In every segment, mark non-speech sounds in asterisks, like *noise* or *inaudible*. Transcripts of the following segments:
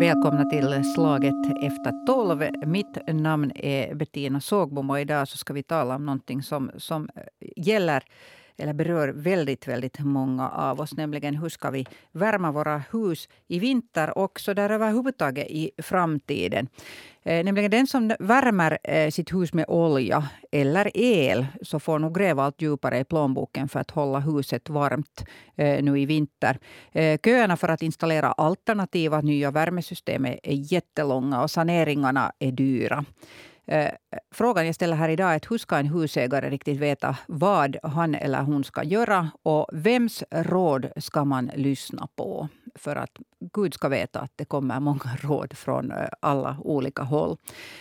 Välkomna till Slaget efter tolv. Mitt namn är Bettina Sågbom och idag så ska vi tala om någonting som, som gäller eller berör väldigt, väldigt många av oss. Nämligen hur ska vi värma våra hus i vinter och så där överhuvudtaget i framtiden. Eh, nämligen den som värmer eh, sitt hus med olja eller el så får nog gräva allt djupare i plånboken för att hålla huset varmt eh, nu i vinter. Eh, köerna för att installera alternativa nya värmesystem är jättelånga och saneringarna är dyra. Eh, frågan jag ställer här idag är att hur ska en husägare riktigt veta vad han eller hon ska göra och vems råd ska man lyssna på? För att Gud ska veta att det kommer många *laughs* råd från eh, alla olika håll.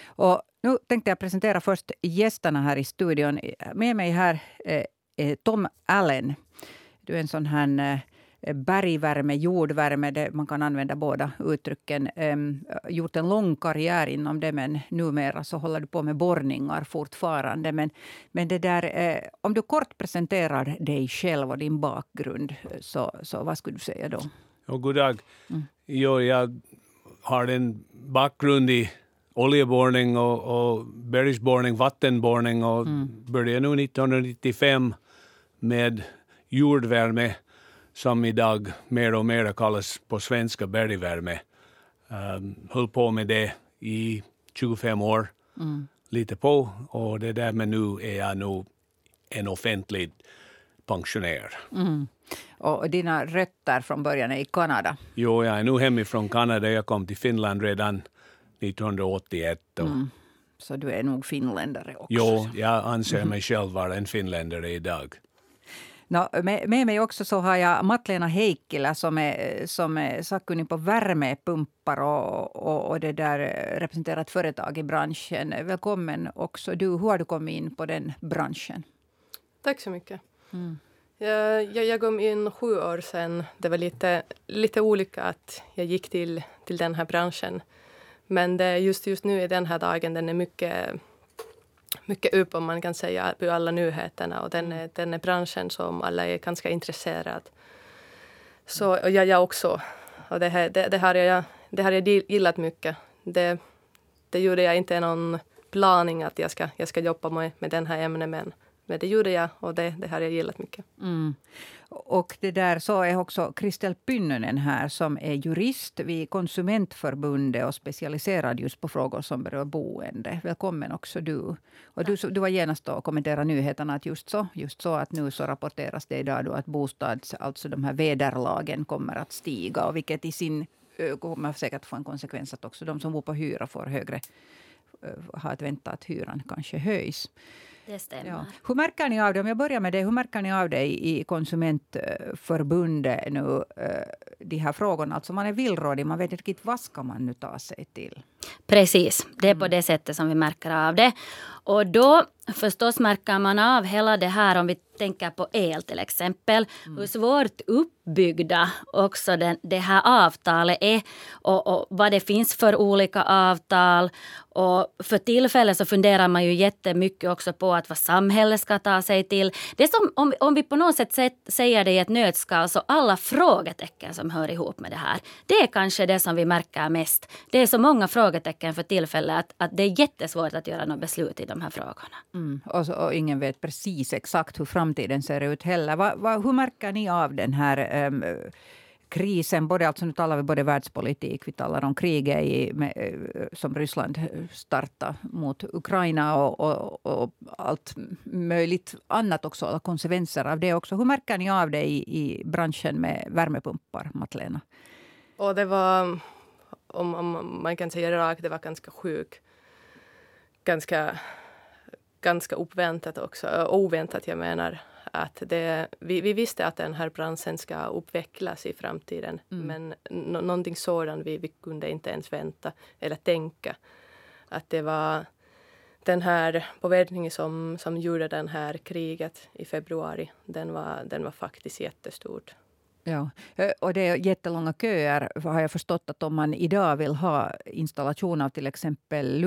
Och nu tänkte jag presentera först gästerna här i studion. Med mig här eh, är Tom Allen. Du är en sån här eh, bergvärme, jordvärme, det, man kan använda båda uttrycken. Um, gjort en lång karriär inom det, men numera så håller du på med borrningar fortfarande. Men, men det där, eh, om du kort presenterar dig själv och din bakgrund, så, så vad skulle du säga då? Ja, god dag. Mm. Jo, jag har en bakgrund i oljeborrning och, och bergsborrning, vattenborrning och mm. började nu 1995 med jordvärme som idag mer och mer kallas på svenska bergvärme. Um, höll på med det i 25 år, mm. lite på. Och det där med nu är jag nu en offentlig pensionär. Mm. Och dina rötter från början är i Kanada? Jo, jag är nu hemifrån Kanada. Jag kom till Finland redan 1981. Mm. Så du är nog finländare också? Jo, jag anser mig själv vara en finländare idag. No, med, med mig också så har jag Matlena Heikkilä som är, som är sakkunnig på värmepumpar och, och, och det där representerar ett företag i branschen. Välkommen också du. Hur har du kommit in på den branschen? Tack så mycket. Mm. Jag, jag, jag kom in sju år sedan. Det var lite, lite olika att jag gick till, till den här branschen. Men det, just, just nu i den här dagen den är mycket mycket upp om man kan säga på alla nyheterna och den är, den är branschen som alla är ganska intresserade Så och jag, jag också. Och det, här, det, det, har jag, det har jag gillat mycket. Det, det gjorde jag inte någon planing att jag ska, jag ska jobba med, med den här ämnet men, men det gjorde jag och det, det har jag gillat mycket. Mm. Och det där så är också Kristel Pynnönen här som är jurist vid Konsumentförbundet och specialiserad just på frågor som berör boende. Välkommen också du. Och du, du var genast och kommenterade nyheterna att just så, just så att nu så rapporteras det idag då att bostads, alltså de här vederlagen kommer att stiga och vilket i sin kommer säkert få en konsekvens att också de som bor på hyra får högre, har att vänta att hyran kanske höjs. Det stämmer. Ja. Hur märker ni av det, om jag börjar med det, hur märker ni av det i Konsumentförbundet nu, eh, de här frågorna? Alltså man är villrådig, man vet inte riktigt vad ska man nu ta sig till? Precis, det är på mm. det sättet som vi märker av det. Och då förstås märker man av hela det här om vi tänker på el till exempel. Mm. Hur svårt uppbyggda också den, det här avtalet är och, och vad det finns för olika avtal. Och för tillfället så funderar man ju jättemycket också på att vad samhället ska ta sig till. Det är som om, om vi på något sätt säger det i ett nötskal så alla frågetecken som hör ihop med det här. Det är kanske det som vi märker mest. Det är så många frågetecken för tillfället att, att det är jättesvårt att göra något beslut i de här frågorna. Mm. Och, så, och, ingen vet precis exakt hur framtiden ser ut heller. Va, va, hur märker ni av den här um, krisen? Både, alltså nu talar vi både världspolitik, vi talar om kriget i, med, eh, som Ryssland startar mot Ukraina och, och, och, allt möjligt annat också, alla konsekvenser av det också. Hur märker ni av det i, i branschen med värmepumpar, Matlena? Och det var, om, om man kan säga det rakt, det var ganska sjukt ganska, ganska oväntat också. Oväntat, jag menar. Att det, vi, vi visste att den här branschen ska utvecklas i framtiden mm. men no, någonting sådant vi, vi kunde inte ens vänta eller tänka. Att det var den här påverkningen som, som gjorde den här kriget i februari, den var, den var faktiskt jättestort. Ja, och det är jättelånga köer har jag förstått att om man idag vill ha installation av till exempel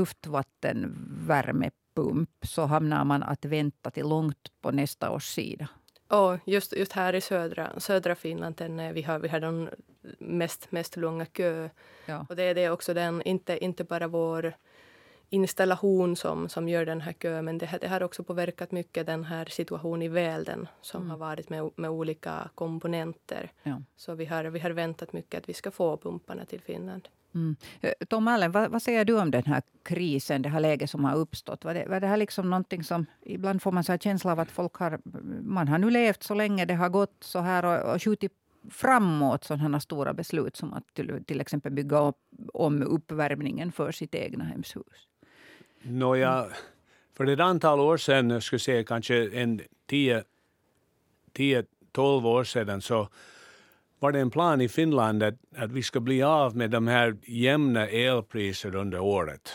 luftvattenvärmepump så hamnar man att vänta till långt på nästa års sida. Och just, just här i södra, södra Finland, den, vi har, vi har den mest, mest långa kö. Ja. Och det, det är också den, inte, inte bara vår installation som, som gör den här kön, men det, det har också påverkat mycket den här situationen i välden som mm. har varit med, med olika komponenter. Ja. Så vi har, vi har väntat mycket att vi ska få pumparna till Finland. Mm. Eh, Tom Allen, vad, vad, säger du om den här krisen, det här läget som har uppstått? Var det, var det här liksom någonting som... Ibland får man så känsla av att folk har... Man har nu levt så länge det har gått så här och, och skjutit framåt sådana stora beslut som att till, till exempel bygga upp, om uppvärmningen för sitt egna hemshus. Nåja, för ett antal år sedan, jag skulle säga kanske en 10-12 år sedan, så var det en plan i Finland att, att vi ska bli av med de här jämna elpriser under året.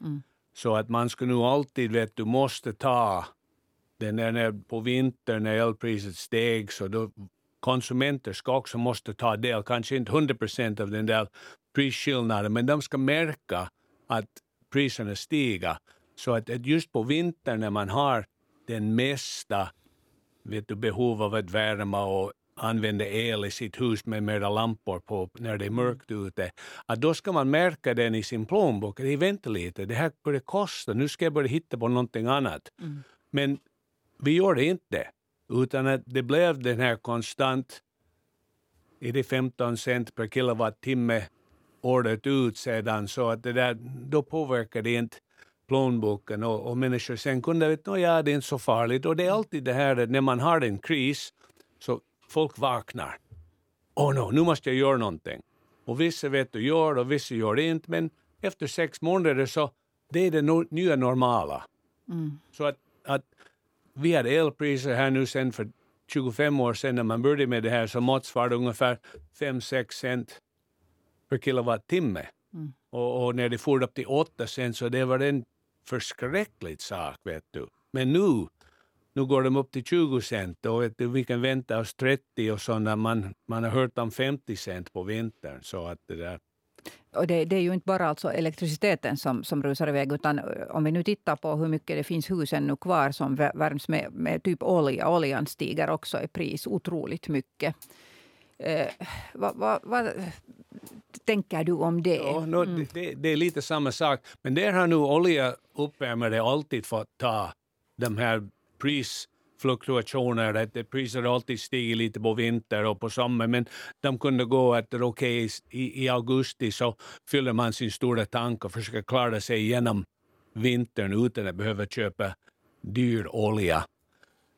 Mm. Så att man ska nu alltid, vet du, måste ta den när på vintern när elpriset steg så då konsumenter ska också måste ta del, kanske inte 100 procent av den där prisskillnaden, men de ska märka att priserna stiger. Så att, just på vintern när man har den mesta vet du, behov av att värma och använda el i sitt hus med mera lampor på när det är mörkt ute, att då ska man märka den i sin plånbok. Det vänta lite, det här börjar kosta, nu ska jag börja hitta på någonting annat. Mm. Men vi gjorde inte, utan att det blev den här konstant, är det 15 cent per kilowattimme året ut sedan, så att det där, då påverkar det inte plånboken och, och människor sen kunde vet att ja, det är inte så farligt. Och det är alltid det här att när man har en kris så folk vaknar. Åh oh no, nu måste jag göra någonting. Och vissa vet du gör och vissa gör inte. Men efter sex månader så det är det no nya normala. Mm. Så att, att vi hade elpriser här nu sen för 25 år sedan när man började med det här så motsvarade ungefär 5-6 cent per kilowattimme. Mm. Och, och, när det for upp till 8 cent så det var en förskräcklig sak vet du. Men nu nu går de upp till 20 cent och vet vi kan vänta oss 30 och sådana. Man, man har hört om 50 cent på vintern. Så att det där och det, det, är ju inte bara alltså elektriciteten som, som rusar iväg, utan om vi nu tittar på hur mycket det finns hus ännu kvar som värms med, med typ olja. Oljan stiger också i pris otroligt mycket. Eh, vad, vad, vad, tänker du om det? Ja, no, mm. det, det, är lite samma sak. Men där har nu oljeuppvärmare alltid fått ta de här prisfluktuationer, att priser alltid stiger lite på vinter och på sommar, men de kunde gå att okej, okay, i, i augusti så fyller man sin stora tank och försöker klara sig igenom vintern utan att behöva köpa dyr olja.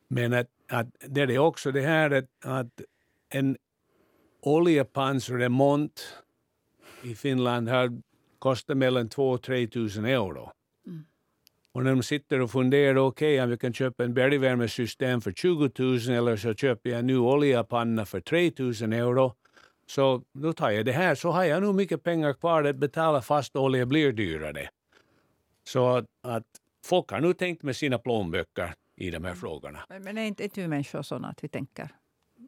Men att, att det är också det här att, att en oljepansremont i Finland har kostat mellan 2 och 3 000 euro. Och när de sitter och funderar, okej, okay, om jag kan köpa en bergvärmesystem för 20 000 eller så köper jag en ny oljepanna för 3 000 euro. Så då tar jag det här, så har jag nog mycket pengar kvar att betala fast olja blir dyrare. Så att, att folk har nu tänkt med sina plånböcker i de här frågorna. Men, men är inte, vi människor sådana att vi tänker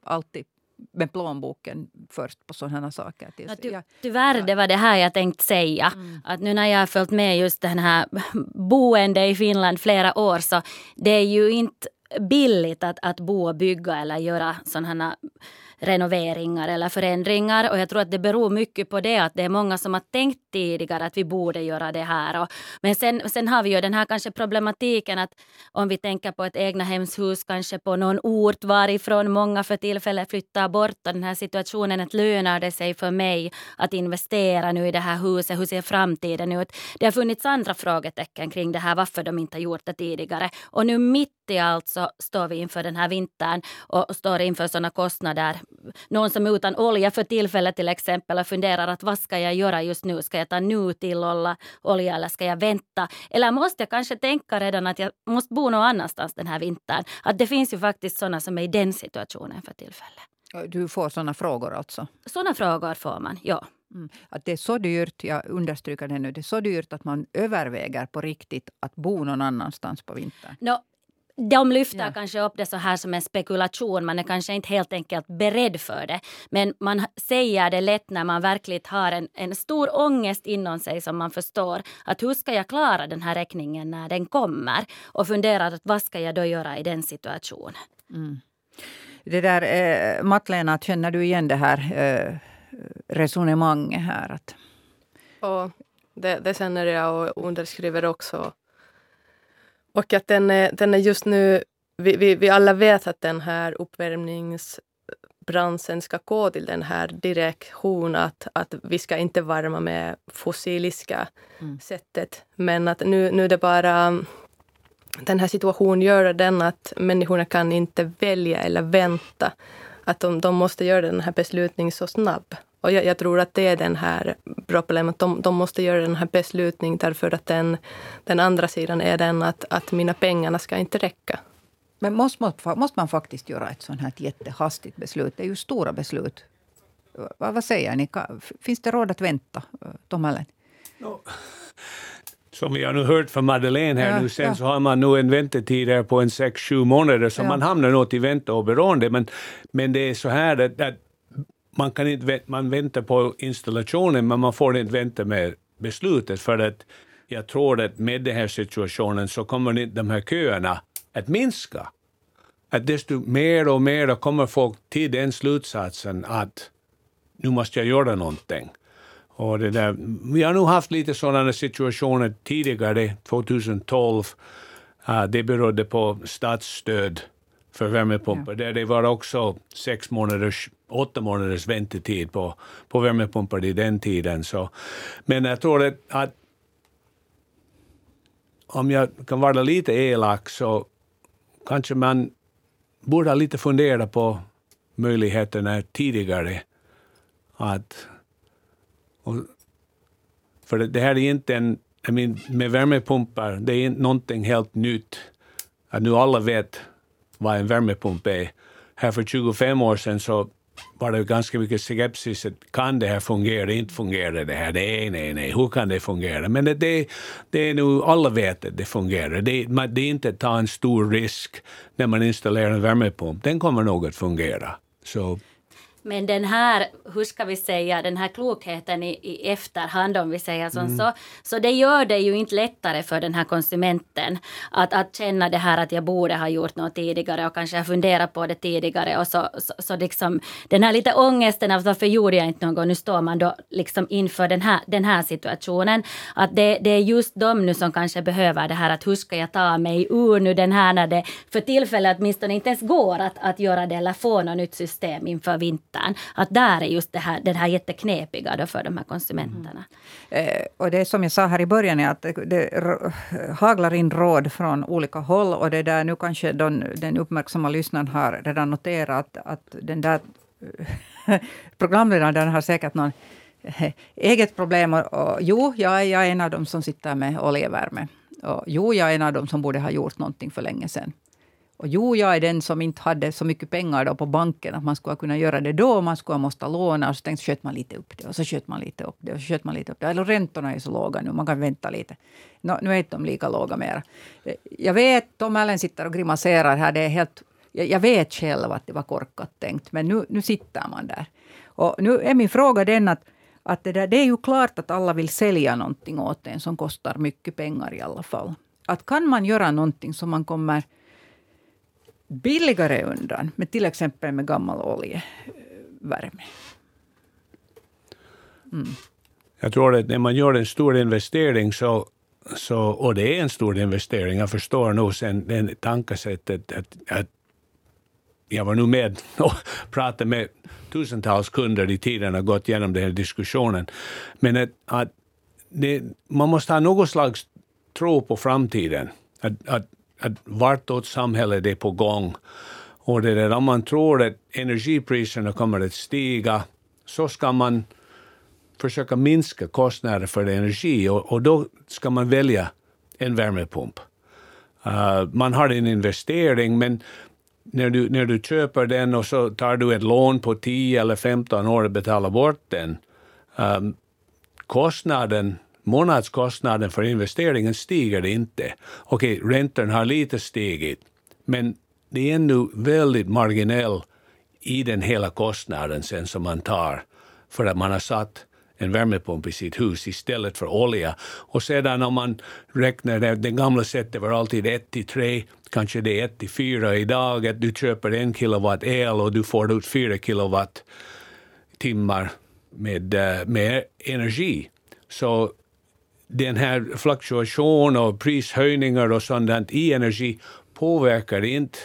alltid med plånboken först på sådana saker. Ja, ty, tyvärr, det var det här jag tänkte säga. Mm. Att nu när jag har följt med just den här *laughs* boende i Finland flera år så det är ju inte billigt att, att bo och bygga eller göra sådana renoveringar eller förändringar. Och jag tror att det beror mycket på det att det är många som har tänkt tidigare att vi borde göra det här. Och, men sen, sen har vi ju den här kanske problematiken att om vi tänker på ett egna hemshus kanske på någon ort varifrån många för tillfället flyttar bort och den här situationen att lönar det sig för mig att investera nu i det här huset? Hur ser framtiden ut? Det har funnits andra frågetecken kring det här varför de inte har gjort det tidigare. Och nu mitt i allt så står vi inför den här vintern och står inför sådana kostnader någon som är utan olja för tillfället till exempel och funderar att vad ska jag göra just nu? Ska jag ta nu till olja eller ska jag vänta? Eller måste jag kanske tänka redan att jag måste bo någon annanstans den här vintern? Att det finns ju faktiskt sådana som är i den situationen för tillfället. Du får sådana frågor alltså? Sådana frågor får man, ja. Mm. Att det är så dyrt, jag understryker det nu, det är så dyrt att man överväger på riktigt att bo någon annanstans på vintern. No, de lyfter ja. kanske upp det så här som en spekulation. Man är kanske inte helt enkelt beredd för det. Men man säger det lätt när man verkligen har en, en stor ångest inom sig som man förstår. Att hur ska jag klara den här räkningen när den kommer? Och funderar att vad ska jag då göra i den situationen? Mm. Det där, eh, Mattlena, känner du igen det här eh, resonemanget här? Att... Och det, det känner jag och underskriver också. Och att den är, den är just nu... Vi, vi, vi alla vet att den här uppvärmningsbranschen ska gå till den här direktionen att, att vi ska inte värma med fossiliska mm. sättet. Men att nu, nu är det bara den här situationen gör den att människorna kan inte välja eller vänta. Att de, de måste göra den här beslutningen så snabb. Och jag, jag, tror att det är den här problemet. De, de måste göra den här beslutningen därför att den, den andra sidan är den att, att mina pengarna ska inte räcka. Men måste man, måste man faktiskt göra ett sånt här jättehastigt beslut? Det är ju stora beslut. Vad, vad säger ni? Finns det råd att vänta, Tom Allen? No som vi har nu hört från Madeleine här ja, nu sen, ja. så har man nu en väntetid här på en sex sju månader, så ja. man hamnar nog till vänta och beroende. Men, men det är så här att, att man, kan inte, man väntar på installationen, men man får inte vänta med beslutet, för att jag tror att med den här situationen så kommer de här köerna att minska. Att desto mer och mer kommer folk till den slutsatsen att nu måste jag göra någonting. Och det där, vi har nog haft lite sådana situationer tidigare, 2012. Uh, det berodde på statsstöd för värmepumpar, ja. där det var också sex månaders, åtta månaders väntetid på, på värmepumpar i den tiden. Så. Men jag tror att, att om jag kan vara lite elak så kanske man borde ha lite fundera på möjligheterna tidigare att och, för det här är inte en, jag mean, med värmepumpar, det är inte någonting helt nytt. Att nu alla vet vad en värmepump är. Här för 25 år sedan så var det ganska mycket skepsis. Kan det här fungera? Inte fungerar det här? Nej, nej, nej. Hur kan det fungera? Men det, det, det är nu, alla vet att det fungerar. Det, det är inte att ta en stor risk när man installerar en värmepump. Den kommer nog att fungera. Så men den här, hur ska vi säga, den här klokheten i, i efterhand om vi säger som mm. så, så det gör det ju inte lättare för den här konsumenten att, att känna det här att jag borde ha gjort något tidigare och kanske funderat på det tidigare och så, så, så liksom den här lite ångesten av varför gjorde jag inte något, nu står man då liksom inför den här, den här situationen. Att det, det är just de nu som kanske behöver det här att hur ska jag ta mig ur nu den här när det för tillfället åtminstone inte ens går att, att göra det eller få något nytt system inför vintern vintern. Att där är just det här, det här jätteknepiga då för de här konsumenterna. Mm. Eh, och det är som jag sa här i början, att det, det haglar in råd från olika håll. Och det där, nu kanske den, den uppmärksamma lyssnaren har redan noterat att, att den där *laughs* programledaren har säkert någon eh, eget problem. Och, och, jo, jag är, jag är en av dem som sitter med oljevärme. Och jo, jag är en av dem som borde ha gjort någonting för länge sedan. Och jo, jag är den som inte hade så mycket pengar då på banken att man skulle kunna göra det då. Man skulle måste låna och så tänkte, sköt man lite upp det och så sköt man lite upp det och så sköt man lite upp det. Eller räntorna är så låga nu, man kan vänta lite. No, nu är inte de lika låga mera. Jag vet, Tom Allen sitter och grimaserar här. Det är helt, jag, jag vet själv att det var korkat tänkt, men nu, nu sitter man där. Och nu är min fråga den att att det, där, det är ju klart att alla vill sälja någonting åt en som kostar mycket pengar i alla fall. Att kan man göra någonting som man kommer billigare undan, med till exempel med gammal oljevärme. Mm. Jag tror att när man gör en stor investering så, så och det är en stor investering, jag förstår nog sen den tankesättet att, att jag var nu med *laughs* och pratade med tusentals kunder i tiden och gått igenom den här diskussionen. Men att, att det, man måste ha något slags tro på framtiden. Att att vartåt samhället är på gång. Och det där, om man tror att energipriserna kommer att stiga så ska man försöka minska kostnader för energi och, och då ska man välja en värmepump. Uh, man har en investering, men när du, när du köper den och så tar du ett lån på 10 eller 15 år och betalar bort den, um, kostnaden månadskostnaden för investeringen stiger inte. Okej, okay, räntan har lite stigit, men det är ännu väldigt marginell i den hela kostnaden sen som man tar för att man har satt en värmepump i sitt hus istället för olja. Och sedan om man räknar det, det gamla sättet var alltid 1 till 3, kanske det är 1 till 4 idag, att du köper en kilowatt el och du får ut 4 kilowatt timmar med, eh, med energi. Så den här fluktuation och prishöjningar och sådant i energi påverkar inte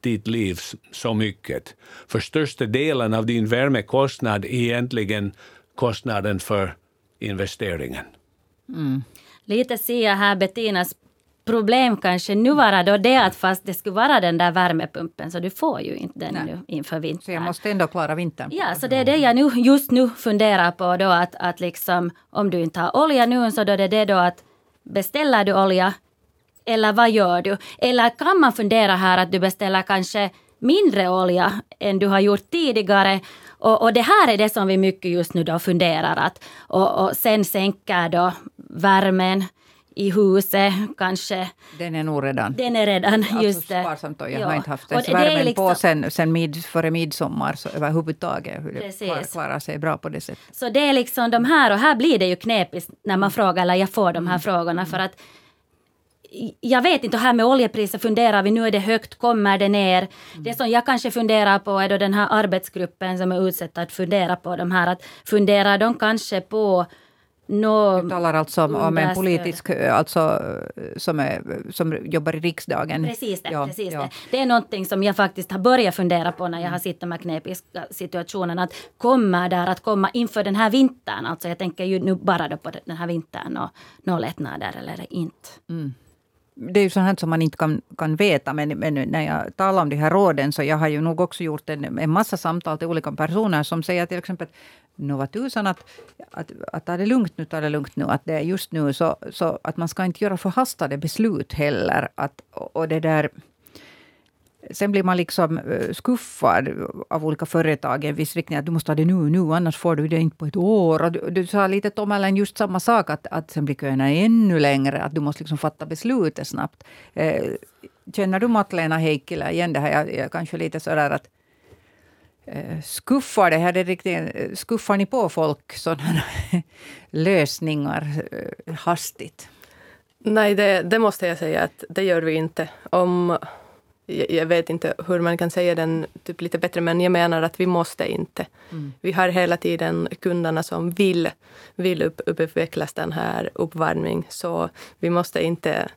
ditt liv så mycket. För största delen av din värmekostnad är egentligen kostnaden för investeringen. Mm. Lite ser jag här Bettinas problem kanske nu vara då det att fast det skulle vara den där värmepumpen så du får ju inte den Nej. nu inför vintern. Så jag måste ändå klara vintern. Ja, så det är det jag nu, just nu funderar på då att, att liksom om du inte har olja nu så då är det då att beställer du olja eller vad gör du? Eller kan man fundera här att du beställer kanske mindre olja än du har gjort tidigare och, och, det här är det som vi mycket just nu då funderar att och, och sen sänker då värmen i huset kanske. Den är nog redan. Den är redan, alltså just det. Sparsamt och jag ja. har inte haft ens värmen liksom, på sen, sen mid, före midsommar så överhuvudtaget. Hur det klarar sig bra på det sättet. Så det är liksom de här och här blir det ju knepigt när man frågar eller jag får de här mm. frågorna för att jag vet inte, här med oljepriser funderar vi, nu är det högt, kommer det ner? Mm. Det som jag kanske funderar på är då den här arbetsgruppen som är utsett att fundera på de här, att funderar de kanske på No, du talar alltså om, om en politisk, alltså som, är, som jobbar i riksdagen. Precis det. Ja, precis ja. det. det är någonting som jag faktiskt har börjat fundera på när jag har sett de här knepiga situationerna. Att kommer där att komma inför den här vintern, alltså jag tänker ju nu bara då på den här vintern och några lättnader eller inte. Mm det är ju sånt som man inte kan, kan veta, men, men, när jag talar om de här råden så jag har ju nog också gjort en, en massa samtal till olika personer som säger till exempel nu var tusan att, att, att ta det lugnt nu, ta det lugnt nu. Att det är just nu så, så att man ska inte göra förhastade beslut heller. Att, och det där Sen blir man liksom eh, skuffad av olika företag i en viss riktning. Att du måste ha det nu, nu, annars får du det inte på ett år. Och du, du sa lite Tom just samma sak, att, att sen blir köerna ännu längre. Att du måste liksom fatta beslutet snabbt. Eh, känner du Matlena Heikkilä igen det här? Jag, jag kanske lite sådär att eh, skuffar det här, det riktigt, eh, skuffar ni på folk sådana *laughs* lösningar eh, hastigt? Nej, det, det måste jag säga att det gör vi inte. Om jag vet inte hur man kan säga den typ lite bättre, men jag menar att vi måste inte. Mm. Vi har hela tiden kunderna som vill, vill upp, upputvecklas den här uppvärmning, så vi måste inte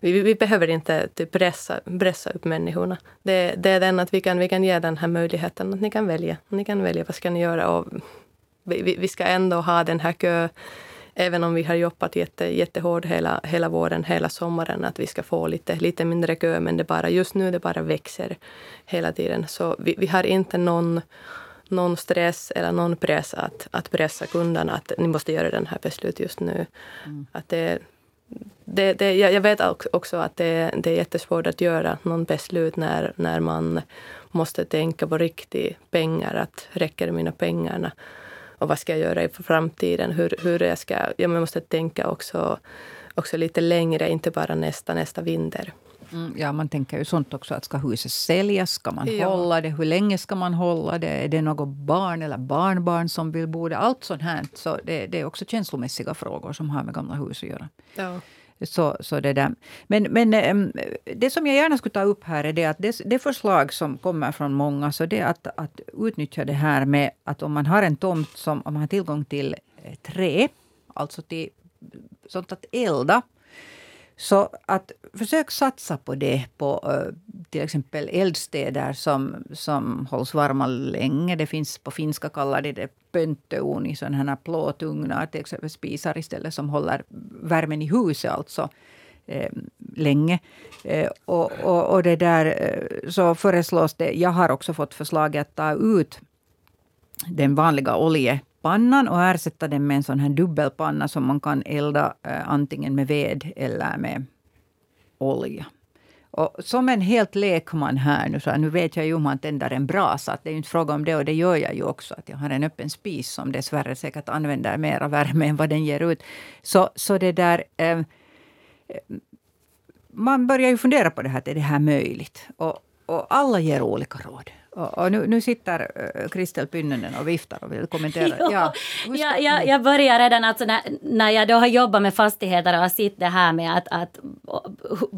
vi, vi behöver inte typ pressa, pressa upp människorna. Det, det, är den att vi kan, vi kan ge den här möjligheten att ni kan välja. Ni kan välja vad ska ni göra. Och vi, vi ska ändå ha den här kö även om vi har jobbat jätte, jättehårt hela, hela våren, hela sommaren, att vi ska få lite, lite mindre kö, men det bara, just nu det bara växer hela tiden. Så vi, vi har inte någon, någon stress eller någon press att, att pressa kunderna att ni måste göra den här beslutet just nu. Mm. Att det, det, det, jag vet också att det, det är jättesvårt att göra någon beslut när, när man måste tänka på riktigt pengar, att räcker mina pengarna? Och vad ska jag göra i framtiden? Hur, hur jag ska, jag måste tänka också, också lite längre, inte bara nästa, nästa vinter. Mm, ja, man tänker ju sånt också. att Ska huset säljas? Ska man ja. hålla det? Hur länge ska man hålla det? Är det något barn eller barnbarn som vill bo där? Allt sånt här. Så det, det är också känslomässiga frågor som har med gamla hus att göra. Ja. Så, så det där. Men, men ehm, det som jag gärna skulle ta upp här är det att det, det förslag som kommer från många, så det är att, att utnyttja det här med att om man har en tomt som om man har tillgång till eh, trä, alltså till sånt att elda, så att försök satsa på det på uh, till exempel eldstäder som, som hålls varma länge. Det finns på finska kallar de det pöntöuni, sådana här plåtugnar, till exempel spisar istället som håller värmen i huset alltså eh, länge. Eh, och, och, och, det där så föreslås det, jag har också fått förslaget att ta ut den vanliga pannan och ersätta den med en sån här dubbelpanna som man kan elda eh, antingen med ved eller med olja. Och som en helt lekman här nu, så här, nu vet jag ju hur man tänder en brasa. Att det är ju inte fråga om det och det gör jag ju också. Att jag har en öppen spis som dessvärre säkert använder mera värme än vad den ger ut. Så, så det där... Eh, man börjar ju fundera på det här, är det här möjligt? Och, och alla ger olika råd. Och, och nu, nu, sitter Kristel Pynnönen och viftar och vill kommentera. *laughs* ja, ja, jag, jag börjar redan alltså när, när jag då har jobbat med fastigheter och har sett det här med att, att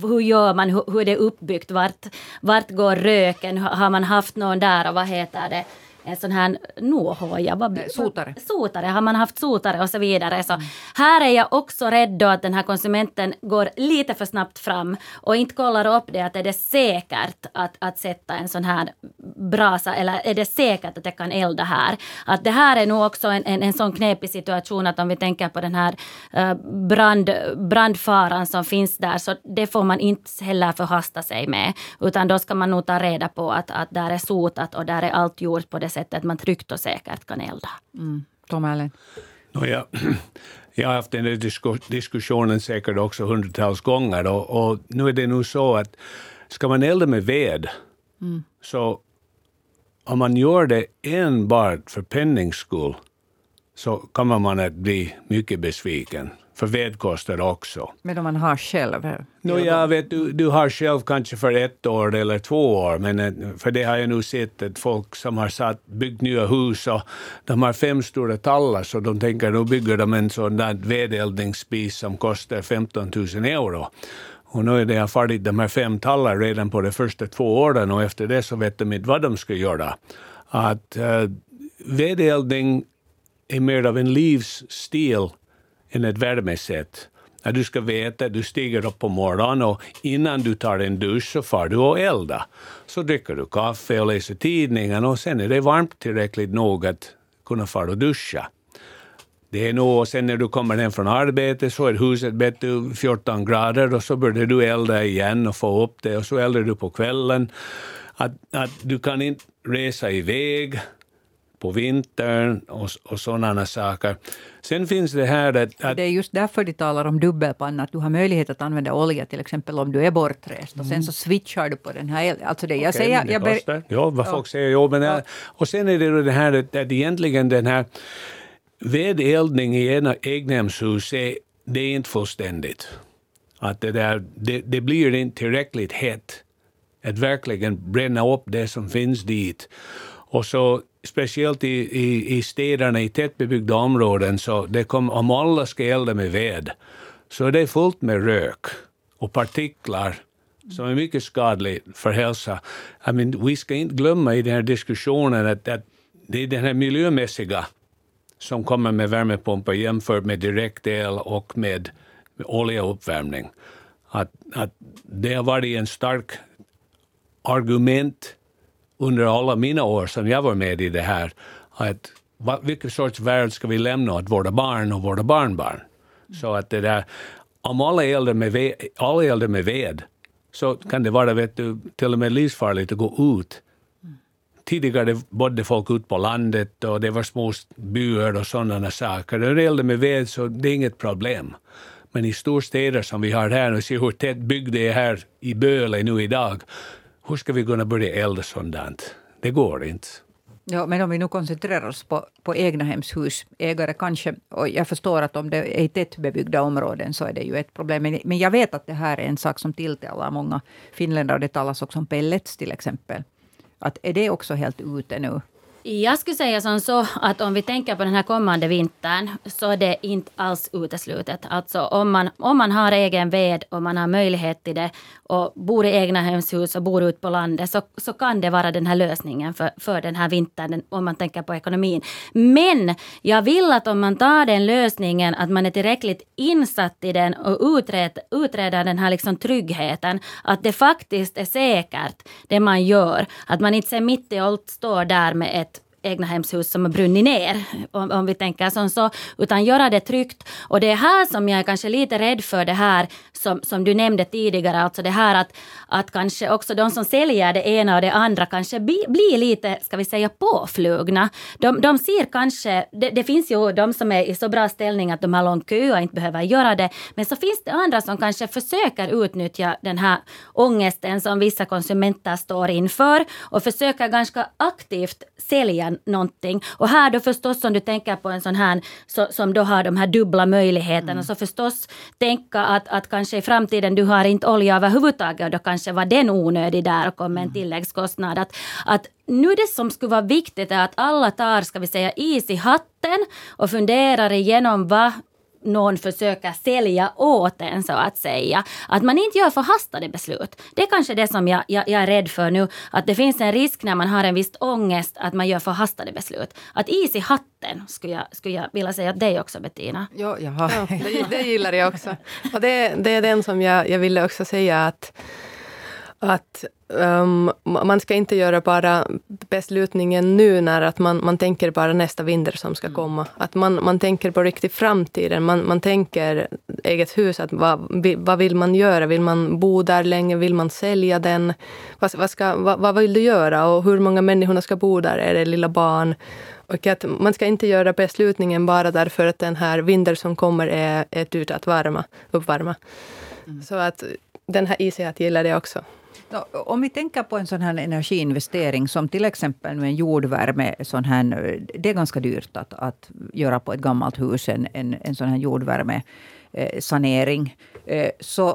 hur gör man, hur, hur det är uppbyggt, vart, vart går röken, har man haft någon där och vad heter det? En sån här. Vad, sotare. Sotare, har man haft sotare och så vidare. Så mm. här är jag också rädd då att den här konsumenten går lite för snabbt fram och inte kollar upp det att är det säkert att, att sätta en sån här brasa eller är det säkert att jag kan elda här? Att det här är nog också en, en, en sån knepig situation att om vi tänker på den här uh, brand, brandfaran som finns där så det får man inte heller förhasta sig med utan då ska man nog ta reda på att, att där är sotat och där är allt gjort på det sättet att man tryggt och säkert kan elda. Mm. Tom Erlend? No, ja. *clears throat* Jag har haft den där diskussionen säkert också hundratals gånger och, och, nu är det nog så att ska man elda med ved mm. så om man gör det enbart för pennings skull så kommer man att bli mycket besviken. För ved kostar också. Men om man har själv? No, jag vet, du, du har själv kanske för ett år eller två år, men eh, för det har jag nu sett att folk som har satt, byggt nya hus och de har fem stora tallar så de tänker nu bygger de en sån där vedeldningsspis som kostar 15 000 euro. Och nu är det färdigt de här fem tallar redan på de första två åren och efter det så vet de inte vad de ska göra. Att uh, vedeldning är mer av en livsstil än ett värmesätt. Att du ska veta, du stiger upp på morgonen och innan du tar en dusch så far du och eldar. Så dricker du kaffe och läser tidningen och sen är det varmt tillräckligt nog att kunna fara och duscha. Det är nog, och sen när du kommer hem från arbetet så är huset bättre 14 grader och så börjar du elda igen och få upp det och så eldar du på kvällen. Att, att du kan inte resa iväg på vintern och, och sådana saker. Sen finns det här att, att... Det är just därför de talar om dubbelpanna, att du har möjlighet att använda olja till exempel om du är bortrest och sen mm. så switchar du på den här alltså det jag okay, säger... Jag ber... Ja, vad folk säger. Jo, men, ja. Och sen är det det här att, att egentligen den här vedeldning i ena egnahemshus är, det är inte fullständigt. Att det, där, det, det blir inte tillräckligt hett att verkligen bränna upp det som finns dit. Och så speciellt i, i, i städerna, i tättbebyggda områden, så det kom, om alla ska elda med ved, så är det fullt med rök och partiklar som är mycket skadligt för hälsa. I mean, vi ska inte glömma i den här diskussionen att, att det är den här miljömässiga som kommer med värmepumpar jämfört med direktel och med, med oljeuppvärmning. Att, att det har varit en stark argument under alla mina år som jag var med i det här, att vilken sorts värld ska vi lämna åt våra barn och våra barnbarn? Så att det där, om alla eldar med ved, alla eldar med ved så kan det vara vet du, till och med livsfarligt att gå ut. Tidigare bodde folk ut på landet och det var små byar och sådana saker. När det gällde med ved så det är inget problem. Men i storstäder som vi har här, och se hur tätt byggd det är här i Böle nu idag, hur ska vi kunna börja elda sådant? Det går inte. Ja, men om vi nu koncentrerar oss på, på egnahemshusägare kanske, och jag förstår att om det är i tättbebyggda områden så är det ju ett problem. Men, men jag vet att det här är en sak som tilltalar många finländare det talas också om pellets till exempel. Att är det också helt ute nu? Jag skulle säga som så att om vi tänker på den här kommande vintern så är det inte alls uteslutet. Alltså om man, om man har egen ved och man har möjlighet till det och bor i egna hemshus och bor ute på landet så, så kan det vara den här lösningen för, för den här vintern om man tänker på ekonomin. Men jag vill att om man tar den lösningen att man är tillräckligt insatt i den och utreder, utreder den här liksom tryggheten. Att det faktiskt är säkert det man gör. Att man inte ser mitt i allt står där med ett egnahemshus som har brunnit ner, om, om vi tänker som så, utan göra det tryggt. Och det är här som jag är kanske lite rädd för det här som, som du nämnde tidigare, alltså det här att, att kanske också de som säljer det ena och det andra kanske bli, blir lite, ska vi säga, påflugna. De, de ser kanske, det, det, finns ju de som är i så bra ställning att de har lång kö och inte behöver göra det, men så finns det andra som kanske försöker utnyttja den här ångesten som vissa konsumenter står inför och försöker ganska aktivt sälja eller någonting. Och här då förstås om du tänker på en sån här så, som då har de här dubbla möjligheterna mm. så förstås tänka att, att kanske i framtiden du har inte olja överhuvudtaget och då kanske var den onödig där och kom med en mm. tilläggskostnad. Att, att nu det som skulle vara viktigt är att alla tar, ska vi säga, is i hatten och funderar igenom vad någon försöker sälja åt en så att säga. Att man inte gör förhastade beslut. Det är kanske det som jag, jag, jag, är rädd för nu. Att det finns en risk när man har en viss ångest att man gör förhastade beslut. Att is i hatten skulle jag, skulle jag vilja säga att dig också Bettina. Ja, jaha. ja det, det gillar jag också. *laughs* Och det, det är den som jag, jag ville också säga att att um, man ska inte göra bara beslutningen nu när att man, man tänker bara nästa vinter som ska mm. komma. Att man, man tänker på riktigt framtiden. Man, man tänker eget hus. Att vad, vad vill man göra? Vill man bo där länge? Vill man sälja den? Vad, vad, ska, vad, vad vill du göra? Och hur många människor ska bo där? Är det lilla barn? Och att man ska inte göra beslutningen bara därför att den här vintern som kommer är, är ute att värma, uppvärma. Mm. Så att den här jag gillar det också. Om vi tänker på en sån här energiinvestering som till exempel med en jordvärme. Sån här, det är ganska dyrt att, att göra på ett gammalt hus en, en, en sån här jordvärmesanering. Eh, eh, så eh,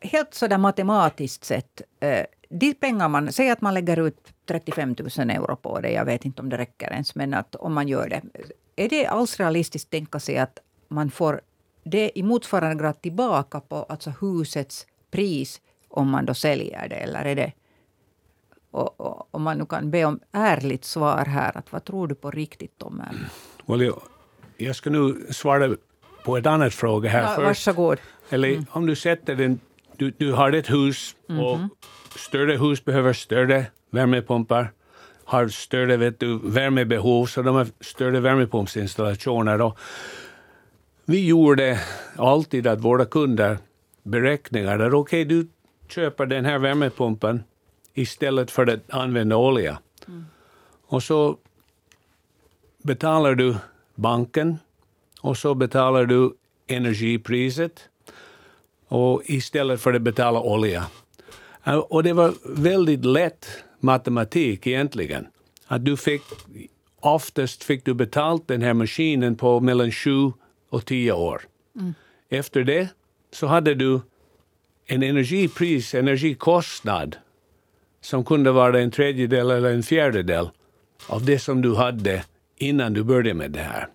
helt sådär matematiskt sett. De pengar man, säg att man lägger ut 35 000 euro på det. Jag vet inte om det räcker ens, men att om man gör det. Är det alls realistiskt att tänka sig att man får det i motsvarande grad tillbaka på alltså husets pris om man då säljer det, eller är det... Och, och, om man nu kan be om ärligt svar här, att vad tror du på riktigt, Tom? Well, jag, jag ska nu svara på ett annat fråga här ja, först. Varsågod. Eller mm. om du sätter den, du, du har ett hus mm -hmm. och större hus behöver större värmepumpar har större vet du, värmebehov, så de har större värmepumpsinstallationer. Och vi gjorde alltid att våra kunder beräkningar där okej, okay, du köper den här värmepumpen istället för att använda olja. Mm. Och så betalar du banken och så betalar du energipriset och istället för att betala olja. Och det var väldigt lätt matematik egentligen. Att du fick, oftast fick du betalt den här maskinen på mellan sju och tio år. Mm. Efter det så hade du en energipris, energikostnad som kunde vara en tredjedel eller en fjärdedel av det som du hade innan du började med det här.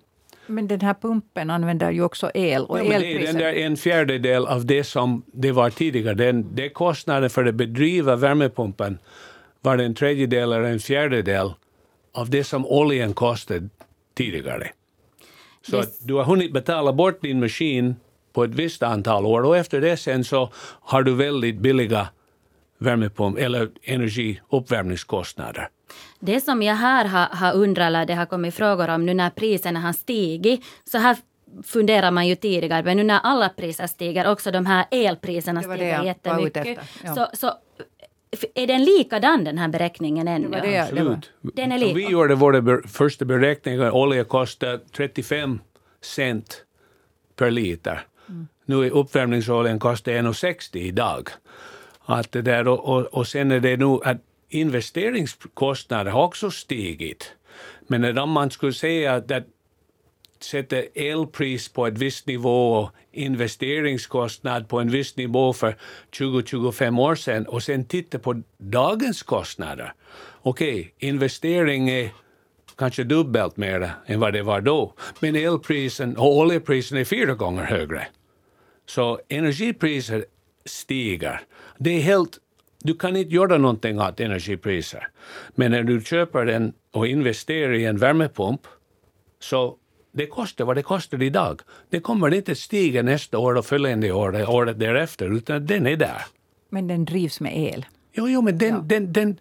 Men den här pumpen använder ju också el. Och ja, är den där en fjärdedel av det som det var tidigare. Den, det kostnaden för att bedriva värmepumpen var en tredjedel eller en fjärdedel av det som oljan kostade tidigare. Så yes. du har hunnit betala bort din maskin på ett visst antal år och efter det sen så har du väldigt billiga värmepump eller energiuppvärmningskostnader. Det som jag här har, har undrat, eller det har kommit frågor om nu när priserna har stigit, så här funderar man ju tidigare, men nu när alla priser stiger, också de här elpriserna stiger jättemycket, ja. så, så är den likadan den här beräkningen ännu? Det det, Absolut. Den är lika. vi gjorde våra första beräkningar, olja kostar 35 cent per liter. Nu är uppvärmningsoljan kostar 1,60 idag. Att det där, och, och, och sen är det nu att investeringskostnader har också stigit. Men om man skulle säga att, sätta elpris på en viss nivå och investeringskostnad på en viss nivå för 20-25 år sedan och sen titta på dagens kostnader. Okej, okay, investering är kanske dubbelt mer än vad det var då. Men elprisen och oljeprisen är fyra gånger högre. Så energipriser stiger. Det är helt, du kan inte göra någonting åt energipriser. Men när du köper den och investerar i en värmepump så det kostar vad det kostar idag. Det kommer inte att stiga nästa år och följande år, året därefter, utan den är där. Men den drivs med el? Jo, jo men den, ja. den, den,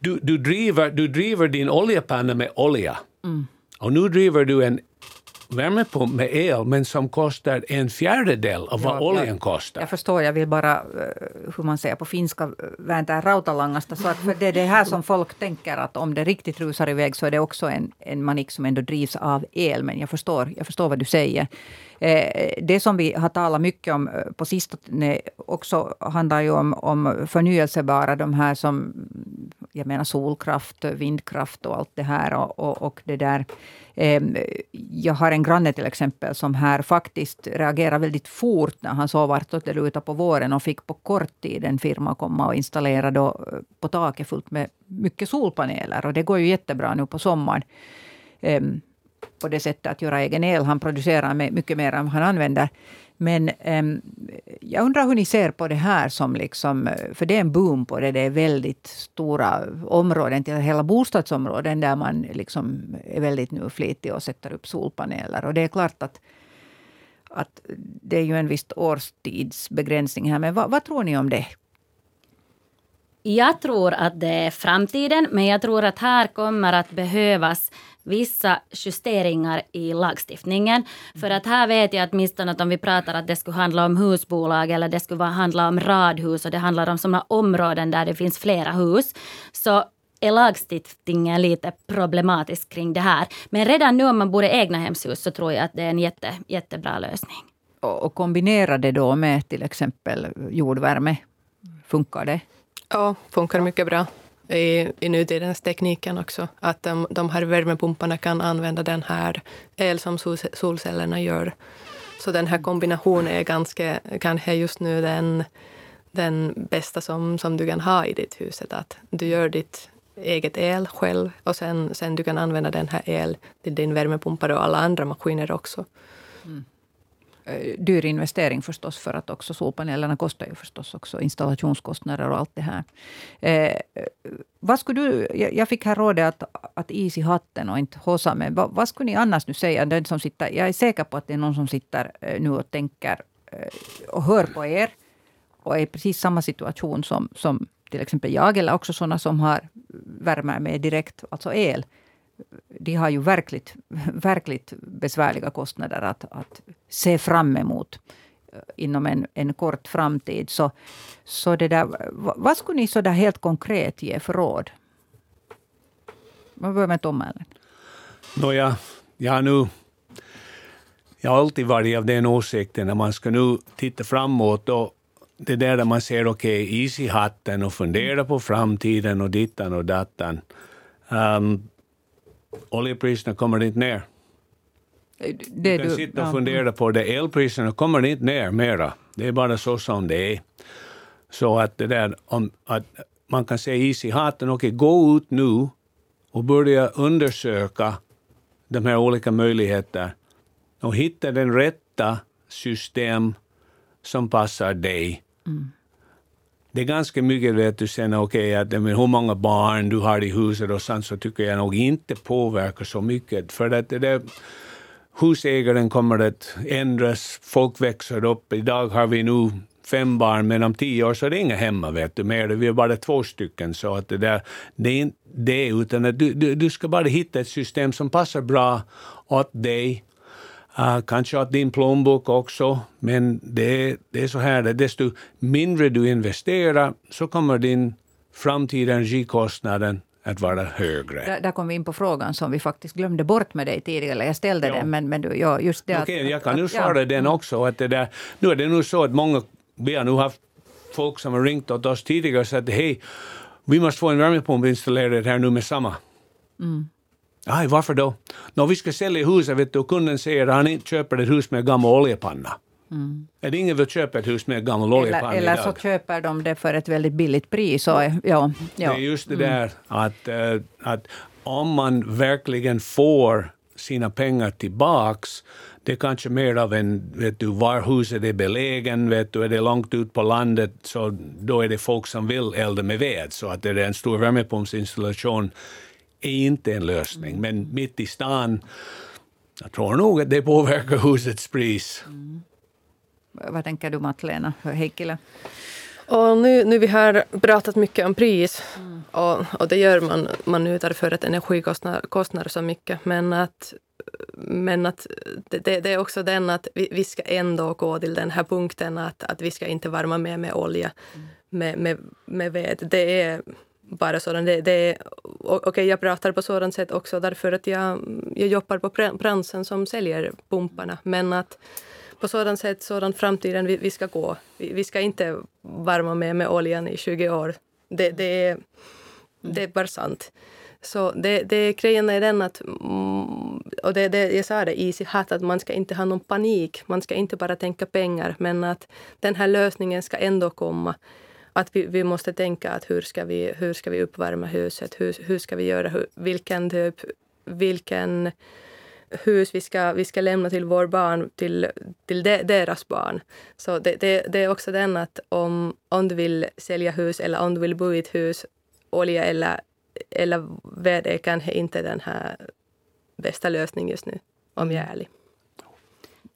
du, du, driver, du driver din oljepanna med olja. Mm. Och nu driver du en värmepump med el, men som kostar en fjärdedel av vad ja, oljan jag, kostar. Jag förstår, jag vill bara, eh, hur man säger på finska, vänta rautalangasta. Så att för det är det här som folk tänker att om det riktigt rusar iväg så är det också en, en manik som ändå drivs av el. Men jag förstår, jag förstår vad du säger. Eh, det som vi har talat mycket om eh, på sistone också handlar ju om, om förnyelsebara, de här som jag menar solkraft, vindkraft och allt det här. Och, och, och det där. Eh, jag har en granne till exempel som här faktiskt reagerar väldigt fort när han såg vartåt det lutade på våren och fick på kort tid en firma komma och installera då eh, på taket fullt med mycket solpaneler. Och det går ju jättebra nu på sommaren. Eh, på det sättet att göra egen el. Han producerar mycket mer än han använder. Men um, jag undrar hur ni ser på det här som liksom, för det är en boom på det. Det är väldigt stora områden, till hela bostadsområden där man liksom är väldigt nu flitig och sätter upp solpaneler. Och det är klart att, att det är ju en viss årstidsbegränsning här. Men vad, vad tror ni om det? Jag tror att det är framtiden, men jag tror att här kommer att behövas vissa justeringar i lagstiftningen. För att här vet jag åtminstone att om vi pratar att det skulle handla om husbolag eller det skulle handla om radhus och det handlar om sådana områden där det finns flera hus. Så är lagstiftningen lite problematisk kring det här. Men redan nu om man bor i egna hemshus så tror jag att det är en jätte, jättebra lösning. Och kombinera det då med till exempel jordvärme. Funkar det? Ja, funkar mycket bra i, i nutidens tekniken också. Att de, de här värmepumparna kan använda den här el som solcellerna gör. Så den här kombinationen är ganska, kanske just nu den, den bästa som, som du kan ha i ditt hus. Att du gör ditt eget el själv och sen, sen du kan använda den här el till din värmepumpar och alla andra maskiner också. Mm. Eh, dyr investering förstås, för att också solpanelerna kostar ju förstås också installationskostnader och allt det här. Eh, vad skulle du, jag fick här rådet att, att is i hatten och inte hossa, men vad, vad, skulle ni annars nu säga? Den som sitter, jag är säker på att det är någon som sitter eh, nu och tänker eh, och hör på er och är i precis samma situation som, som till exempel jag, eller också sådana som har värme med direkt, alltså el de har ju verkligt, *laughs* verkligt besvärliga kostnader att, att se fram emot eh, inom en, en kort framtid. Så, så det där, vad skulle ni så där helt konkret ge för råd? Man börjar med Tom Nåja, jag har nu jag har alltid varit av den åsikten när man ska nu titta framåt och det där där man ser okej, okay, is i hatten och fundera på framtiden och dittan och dattan. Um, oljepriserna kommer inte ner. Det du kan du, sitta och fundera på det. Elpriserna kommer inte ner mera. Det är bara så som det är. Så att det där om att man kan säga is i hatten, okej, okay, gå ut nu och börja undersöka de här olika möjligheterna och hitta den rätta system som passar dig. Mm det är ganska mycket vet du sen, okej, okay, hur många barn du har i huset och sånt, så tycker jag nog inte påverkar så mycket. För att det där, husägaren kommer att ändras, folk växer upp. Idag har vi nu fem barn, men om tio år så är det inga hemma, vet du, mer. Vi är bara två stycken. Så att det, där, det är inte det, utan att du, du, du ska bara hitta ett system som passar bra åt dig Uh, kanske åt din plånbok också, men det, det är så här att desto mindre du investerar så kommer din framtida energikostnaden att vara högre. Där, där kom vi in på frågan som vi faktiskt glömde bort med dig tidigare. Jag ställde ja. den, men, men du, ja, just det Okej, okay, jag kan nu svara ja. den också. Att det där, nu är det nog så att många, vi har nu haft folk som har ringt åt oss tidigare och sagt hej, vi måste få en värmepump installerad här nu med samma. Mm. Aj, varför då? När vi ska sälja huset vet du, och kunden säger att han inte köper ett hus med gammal oljepanna. Mm. Är det ingen vill köpa ett hus med gammal oljepanna Eller, eller så köper de det för ett väldigt billigt pris. Och, ja, ja. Det är just det mm. där att, uh, att om man verkligen får sina pengar tillbaks det är kanske mer av en, vet du, var huset är belägen, vet du, är det långt ut på landet, så då är det folk som vill elda med ved, så att det är en stor värmepumpsinstallation är inte en lösning. Mm. Men mitt i stan, jag tror nog att det påverkar husets pris. Mm. Vad tänker du, Matt-Lena Heikkilä? Och nu, nu vi har pratat mycket om pris mm. och, och det gör man, man nu därför att energi kostar, kostar så mycket. Men att, men att det, det är också den att vi, vi, ska ändå gå till den här punkten att, att vi ska inte värma mer med olja, mm. med, med, med ved. Det är, bara sådan. Det, det, Okej, okay, jag pratar på sådant sätt också därför att jag, jag jobbar på branschen som säljer pumparna. Men att på sådant sätt, sådan framtiden vi, vi ska gå. Vi, vi, ska inte varma med, med oljan i 20 år. Det, det, Det är bara sant. Så det, det grejen är den att, mm, och det, det, jag sa det i Sihat, att man ska inte ha någon panik. Man ska inte bara tänka pengar, men att den här lösningen ska ändå komma. Att vi, vi måste tänka att hur ska vi, hur ska vi uppvärma huset? Hur, hur ska vi göra? Hur, vilken typ, vilken hus vi ska, vi ska lämna till vår barn, till, till de, deras barn. Så det, det, det, är också den att om, om du vill sälja hus eller om du vill bo i ett hus, olja eller, eller ved är kanske inte den här bästa lösningen just nu, om jag är ärlig.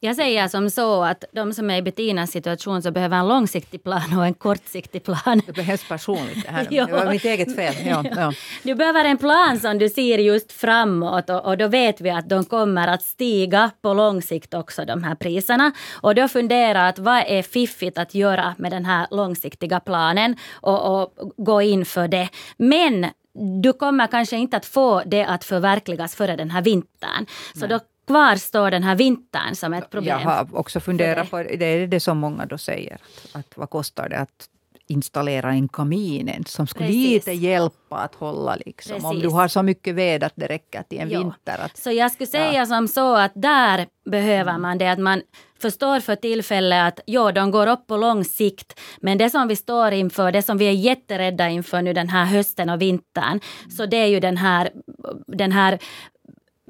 Jag säger som så att de som är i Bettinas situation så behöver en långsiktig plan och en kortsiktig plan. Det behövs personligt. Det, här. *laughs* det var mitt eget fel. Ja, *laughs* ja. Du behöver en plan som du ser just framåt och, och, då vet vi att de kommer att stiga på lång sikt också, de här priserna. Och då fundera att vad är fiffigt att göra med den här långsiktiga planen och, och gå in för det. Men du kommer kanske inte att få det att förverkligas före den här vintern. Så Nej. då kvar står den här vintern som ett problem. Jag har också funderat på, det är det som många då säger, att, att vad kostar det att installera en kamin som skulle Precis. lite hjälpa att hålla liksom. Om du har så mycket ved att det räcker till en jo. vinter. Att, så jag skulle säga ja. som så att där behöver man det att man förstår för tillfället att ja, de går upp på lång sikt. Men det som vi står inför, det som vi är jätterädda inför nu den här hösten och vintern, så det är ju den här, den här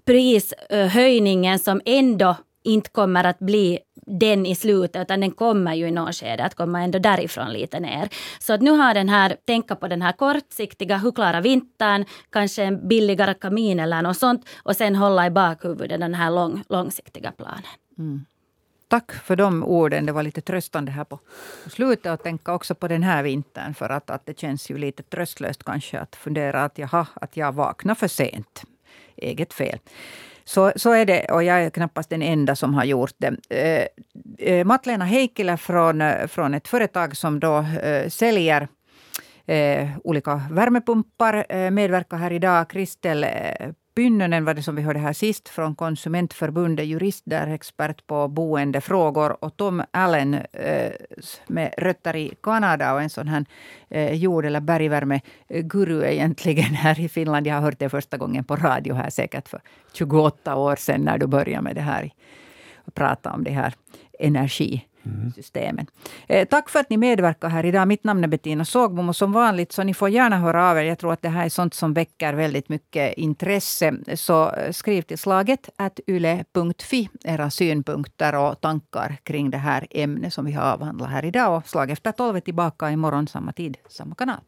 prishöjningen eh, som ändå inte kommer att bli den i slutet, utan den kommer ju i något skede att komma ändå därifrån lite ner. Så att nu har den här, tänka på den här kortsiktiga, hur klarar vintern, kanske en billigare kamin eller något sånt och sen hålla i bakhuvudet den här lång, långsiktiga planen. Mm. Tack för de orden. Det var lite tröstande här på slutet att tänka också på den här vintern för att, att det känns ju lite tröstlöst kanske att fundera att jaha, att jag vaknar för sent eget fel. Så, så är det, och jag är knappast den enda som har gjort det. Eh, eh Matlena Heikkilä från, eh, från ett företag som då eh, säljer eh, olika värmepumpar eh, medverkar här idag. Kristel eh, Pynnönen var det som vi hörde här sist från Konsumentförbundet, jurist där, expert på boendefrågor. Och Tom Allen eh, med rötter i Kanada och en sån här eh, jord eller bergvärmeguru egentligen här i Finland. Jag har hört det första gången på radio här säkert för 28 år sedan när du började med det här. Och prata om det här energi systemen. Eh, tack för att ni medverkar här idag. Mitt namn är Bettina Sågbom och som vanligt så ni får gärna höra av er. Jag tror att det här är sånt som väcker väldigt mycket intresse. Så eh, skriv till slaget at yle.fi era synpunkter och tankar kring det här ämnet som vi har avhandlat här idag. Och slag efter tolv är tillbaka imorgon samma tid, samma kanal.